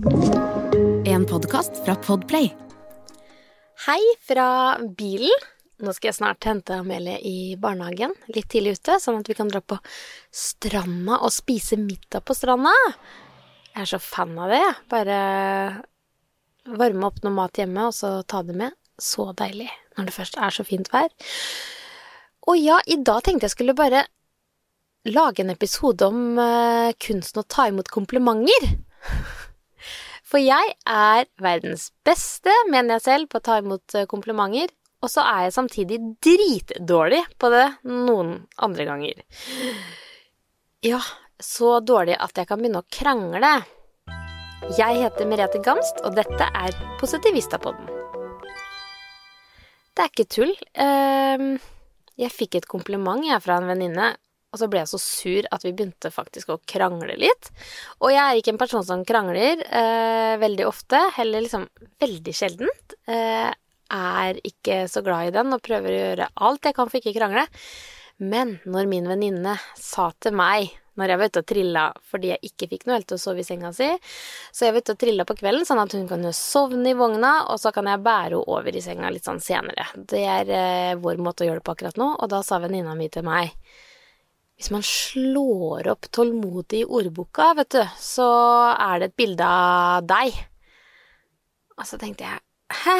En podkast fra Podplay. Hei fra bilen. Nå skal jeg snart hente Amelie i barnehagen, litt tidlig ute, sånn at vi kan dra på stranda og spise middag på stranda. Jeg er så fan av det. Bare varme opp noe mat hjemme, og så ta det med. Så deilig når det først er så fint vær. Og ja, i dag tenkte jeg skulle bare lage en episode om uh, kunsten å ta imot komplimenter. For jeg er verdens beste, mener jeg selv, på å ta imot eh, komplimenter. Og så er jeg samtidig dritdårlig på det noen andre ganger. Ja, så dårlig at jeg kan begynne å krangle. Jeg heter Merete Gamst, og dette er Positivistapodden. Det er ikke tull. Ehm, jeg fikk et kompliment fra en venninne og så ble jeg så sur at vi begynte faktisk å krangle litt. Og jeg er ikke en person som krangler eh, veldig ofte, heller liksom veldig sjeldent. Eh, er ikke så glad i den og prøver å gjøre alt jeg kan for ikke krangle. Men når min venninne sa til meg når jeg var ute og trilla fordi jeg ikke fikk noe helt til å sove i senga si, så jeg var ute og trilla på kvelden sånn at hun kan sovne i vogna, og så kan jeg bære henne over i senga litt sånn senere. Det er eh, vår måte å gjøre det på akkurat nå, og da sa venninna mi til meg hvis man slår opp tålmodig i ordboka, vet du, så er det et bilde av deg. Og så tenkte jeg hæ?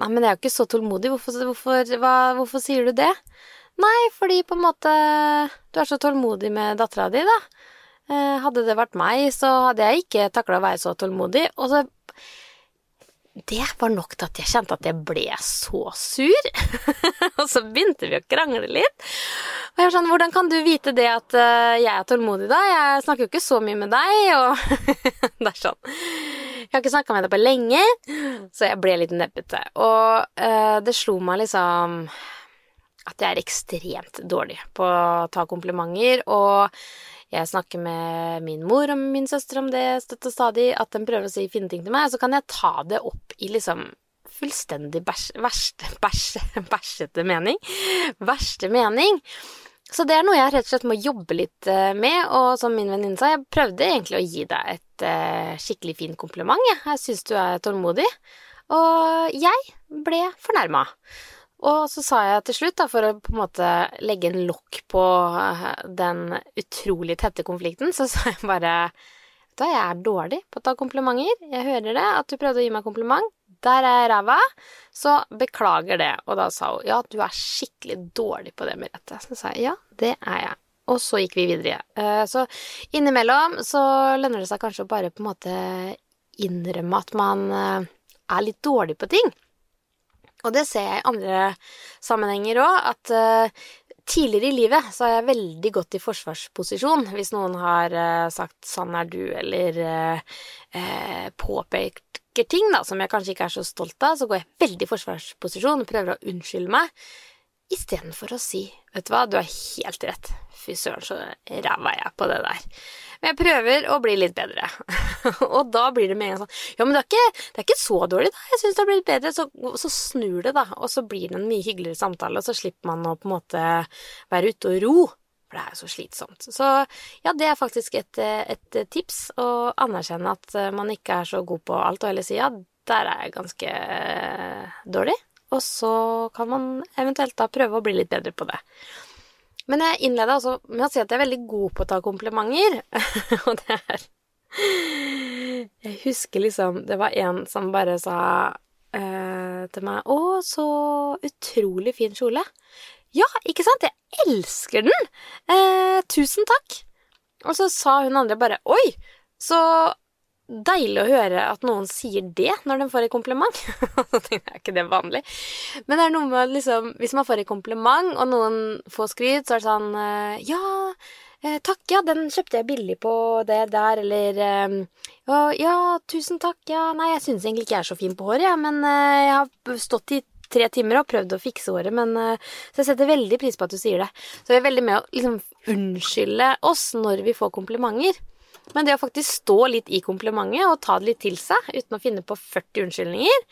Nei, men jeg er jo ikke så tålmodig, hvorfor, hvorfor, hva, hvorfor sier du det? Nei, fordi på en måte du er så tålmodig med dattera di, da. Eh, hadde det vært meg, så hadde jeg ikke takla å være så tålmodig. Og så det var nok til at jeg kjente at jeg ble så sur. og så begynte vi å krangle litt. Og jeg var sånn, hvordan kan du vite det at uh, jeg er tålmodig, da? Jeg snakker jo ikke så mye med deg, og det er sånn. Jeg har ikke snakka med deg på lenge, så jeg ble litt nebbete. Og uh, det slo meg liksom at jeg er ekstremt dårlig på å ta komplimenter, og jeg snakker med min mor og min søster om det støtt stadig, at de prøver å si fine ting til meg, så kan jeg ta det opp i liksom fullstendig bæsj, verste, bæsj, bæsjete mening. Verste mening. Så det er noe jeg rett og slett må jobbe litt eh, med, og som min venninne sa, jeg prøvde egentlig å gi deg et uh, skikkelig fint kompliment, jeg. Jeg syns du er tålmodig. Og jeg ble fornærma. Og så sa jeg til slutt, da, for å på en måte legge en lokk på eh, den utrolig tette konflikten, så sa jeg bare Vet du hva, jeg er dårlig på å ta komplimenter. Jeg hører det, at du prøvde å gi meg kompliment. Der er jeg ræva. Så beklager det. Og da sa hun ja, du er skikkelig dårlig på det, Merete. Så sa jeg ja, det er jeg. Og så gikk vi videre. Eh, så innimellom så lønner det seg kanskje å bare på en måte innrømme at man eh, er litt dårlig på ting. Og det ser jeg i andre sammenhenger òg, at uh, tidligere i livet så har jeg veldig godt i forsvarsposisjon hvis noen har sagt 'sånn er du', eller uh, påpeker ting da, som jeg kanskje ikke er så stolt av, så går jeg veldig i forsvarsposisjon og prøver å unnskylde meg, istedenfor å si 'vet du hva, du har helt rett', fy søren, så ræva jeg på det der'. Men jeg prøver å bli litt bedre. og da blir det med en gang sånn Ja, men det er ikke, det er ikke så dårlig, da. Jeg syns det har blitt bedre. Så, så, snur det, da. Og så blir det en mye hyggeligere samtale, og så slipper man å på en måte være ute og ro. For det er jo så slitsomt. Så ja, det er faktisk et, et tips. Å anerkjenne at man ikke er så god på alt, og heller si ja, der er jeg ganske dårlig. Og så kan man eventuelt da prøve å bli litt bedre på det. Men jeg innleda også med å si at jeg er veldig god på å ta komplimenter. og det er Jeg husker liksom Det var en som bare sa eh, til meg 'Å, så utrolig fin kjole'. Ja, ikke sant? Jeg elsker den! Eh, tusen takk. Og så sa hun andre bare 'Oi, så deilig å høre at noen sier det når de får et kompliment. Så tenkte jeg, er ikke det vanlig? Men det er noe med liksom Hvis man får et kompliment, og noen får skryt, så er det sånn eh, Ja, eh, takk, ja, den kjøpte jeg billig på det der, eller eh, Ja, tusen takk, ja Nei, jeg syns egentlig ikke jeg er så fin på håret, jeg, men jeg har stått i tre timer og prøvd å fikse håret, men Så jeg setter veldig pris på at du sier det. Så vi er veldig med å liksom unnskylde oss når vi får komplimenter. Men det å faktisk stå litt i komplimentet og ta det litt til seg uten å finne på 40 unnskyldninger,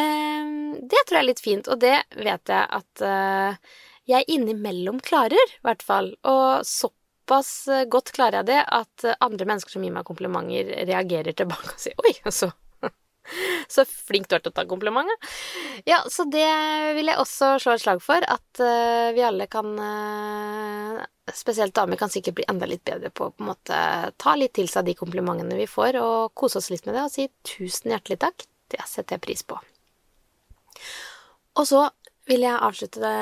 eh, det tror jeg er litt fint. Og det vet jeg at eh, jeg innimellom klarer, i hvert fall. Og såpass eh, godt klarer jeg det at eh, andre mennesker som gir meg komplimenter, reagerer tilbake og sier 'oi, så så flink du er til å ta komplimentet. Ja, så det vil jeg også slå et slag for, at uh, vi alle kan uh, Spesielt damer kan sikkert bli enda litt bedre på å på en måte ta litt til seg de komplimentene vi får, og kose oss litt med det og si tusen hjertelig takk. Det setter jeg pris på. Og så vil jeg avslutte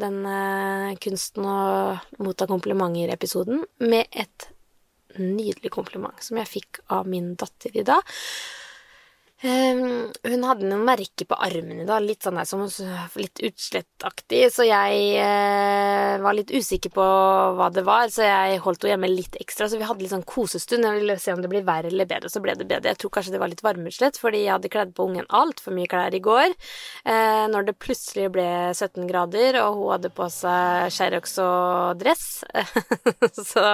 den uh, kunsten å motta komplimenter-episoden med et nydelig kompliment som jeg fikk av min datter i dag. Um, hun hadde noen merker på armen i dag, litt sånn der som litt utslettaktig, så jeg uh, var litt usikker på hva det var, så jeg holdt henne hjemme litt ekstra, så vi hadde litt sånn kosestund. Jeg ville se om det blir verre eller bedre, så ble det bedre. Jeg tror kanskje det var litt varmeutslett, fordi jeg hadde kledd på ungen altfor mye klær i går. Uh, når det plutselig ble 17 grader, og hun hadde på seg Sherrox og dress, så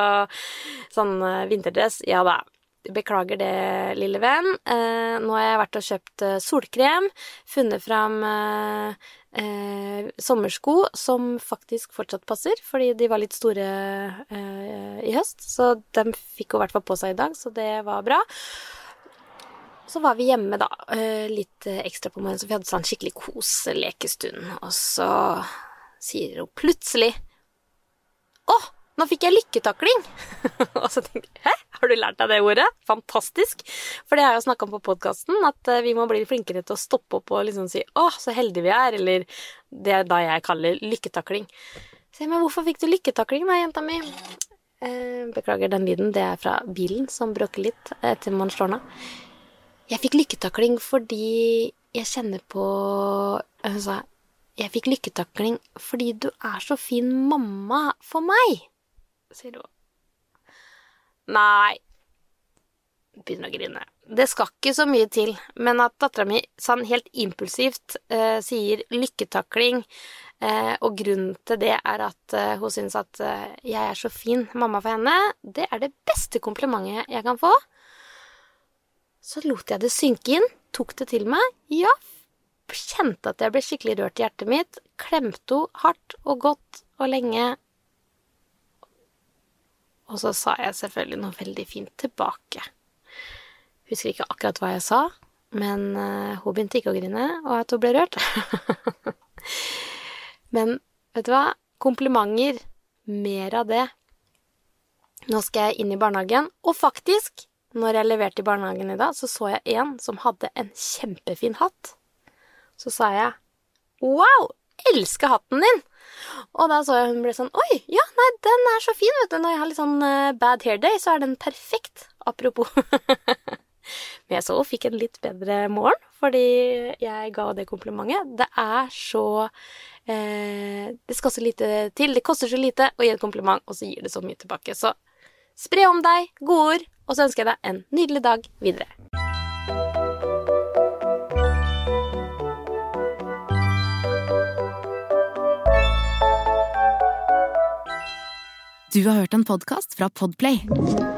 sånn uh, vinterdress, ja da Beklager det, lille venn. Eh, nå har jeg vært og kjøpt eh, solkrem, funnet fram eh, eh, sommersko som faktisk fortsatt passer, fordi de var litt store eh, i høst. Så dem fikk hun i hvert fall på seg i dag, så det var bra. Så var vi hjemme, da, eh, litt ekstra på morgenen, så vi hadde sånn skikkelig koselekestund. Og så sier hun plutselig Å! Nå fikk jeg lykketakling! og så tenkte jeg hæ, lært deg det ordet? Fantastisk! For det har jeg jo snakka om på podkasten, at eh, vi må bli flinkere til å stoppe opp og liksom si å, så heldige vi er, eller det er da jeg kaller lykketakling. Se, men hvorfor fikk du lykketakling da, jenta mi? Eh, beklager den lyden, det er fra bilen som bråker litt etter man slår den. Jeg fikk lykketakling fordi jeg kjenner på Altså, jeg fikk lykketakling fordi du er så fin mamma for meg sier hun. Nei Begynner å grine. Det skal ikke så mye til, men at dattera mi sånn helt impulsivt eh, sier lykketakling, eh, og grunnen til det er at eh, hun syns at eh, jeg er så fin mamma for henne, det er det beste komplimentet jeg kan få. Så lot jeg det synke inn, tok det til meg, ja, kjente at jeg ble skikkelig rørt i hjertet mitt, klemte henne hardt og godt og lenge og så sa jeg selvfølgelig noe veldig fint tilbake. Husker ikke akkurat hva jeg sa, men uh, hun begynte ikke å grine, og at hun ble rørt. men vet du hva? Komplimenter. Mer av det. Nå skal jeg inn i barnehagen, og faktisk, når jeg leverte i barnehagen i dag, så så jeg en som hadde en kjempefin hatt. Så sa jeg wow, elsker hatten din! Og da så jeg hun ble sånn Oi, ja, nei, den er så fin, vet du. Når jeg har litt sånn uh, bad hair day, så er den perfekt. Apropos. Men jeg så hun fikk en litt bedre morgen, fordi jeg ga det komplimentet. Det er så eh, Det skal så lite til. Det koster så lite å gi et kompliment, og så gir det så mye tilbake. Så spre om deg gode ord, og så ønsker jeg deg en nydelig dag videre. Du har hørt en podkast fra Podplay.